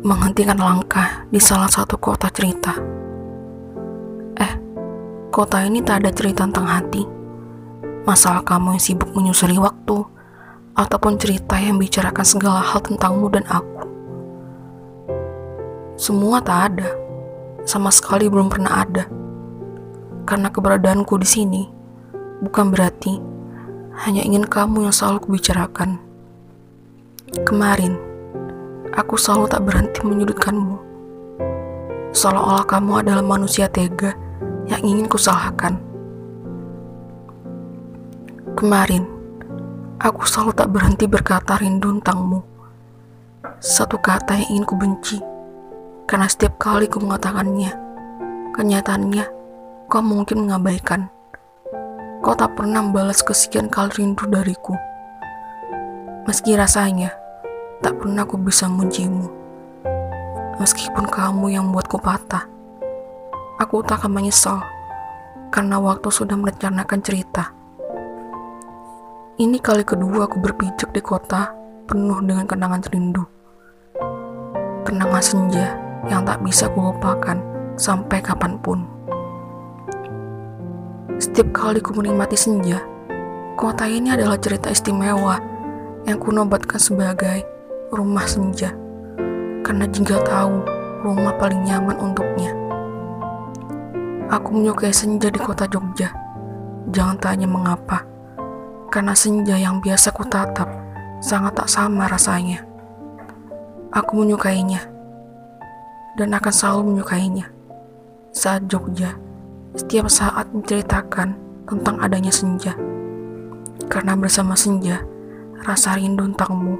menghentikan langkah di salah satu kota cerita. Eh, kota ini tak ada cerita tentang hati. Masalah kamu yang sibuk menyusuri waktu, ataupun cerita yang bicarakan segala hal tentangmu dan aku. Semua tak ada, sama sekali belum pernah ada. Karena keberadaanku di sini bukan berarti hanya ingin kamu yang selalu kubicarakan. Kemarin, aku selalu tak berhenti menyudutkanmu. Seolah-olah kamu adalah manusia tega yang ingin kusalahkan. Kemarin, aku selalu tak berhenti berkata rindu tentangmu. Satu kata yang ingin ku benci, karena setiap kali ku mengatakannya, kenyataannya kau mungkin mengabaikan. Kau tak pernah membalas kesekian kali rindu dariku. Meski rasanya, tak pernah aku bisa memujimu. Meskipun kamu yang membuatku patah, aku tak akan menyesal karena waktu sudah merencanakan cerita. Ini kali kedua aku berpijak di kota penuh dengan kenangan rindu. Kenangan senja yang tak bisa kulupakan sampai kapan pun. Setiap kali ku menikmati senja, kota ini adalah cerita istimewa yang kunobatkan sebagai rumah senja. Karena jika tahu rumah paling nyaman untuknya. Aku menyukai senja di kota Jogja. Jangan tanya mengapa. Karena senja yang biasa ku tatap sangat tak sama rasanya. Aku menyukainya dan akan selalu menyukainya. Saat Jogja, setiap saat menceritakan tentang adanya senja. Karena bersama senja, rasa rindu tentangmu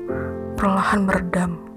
perlahan meredam.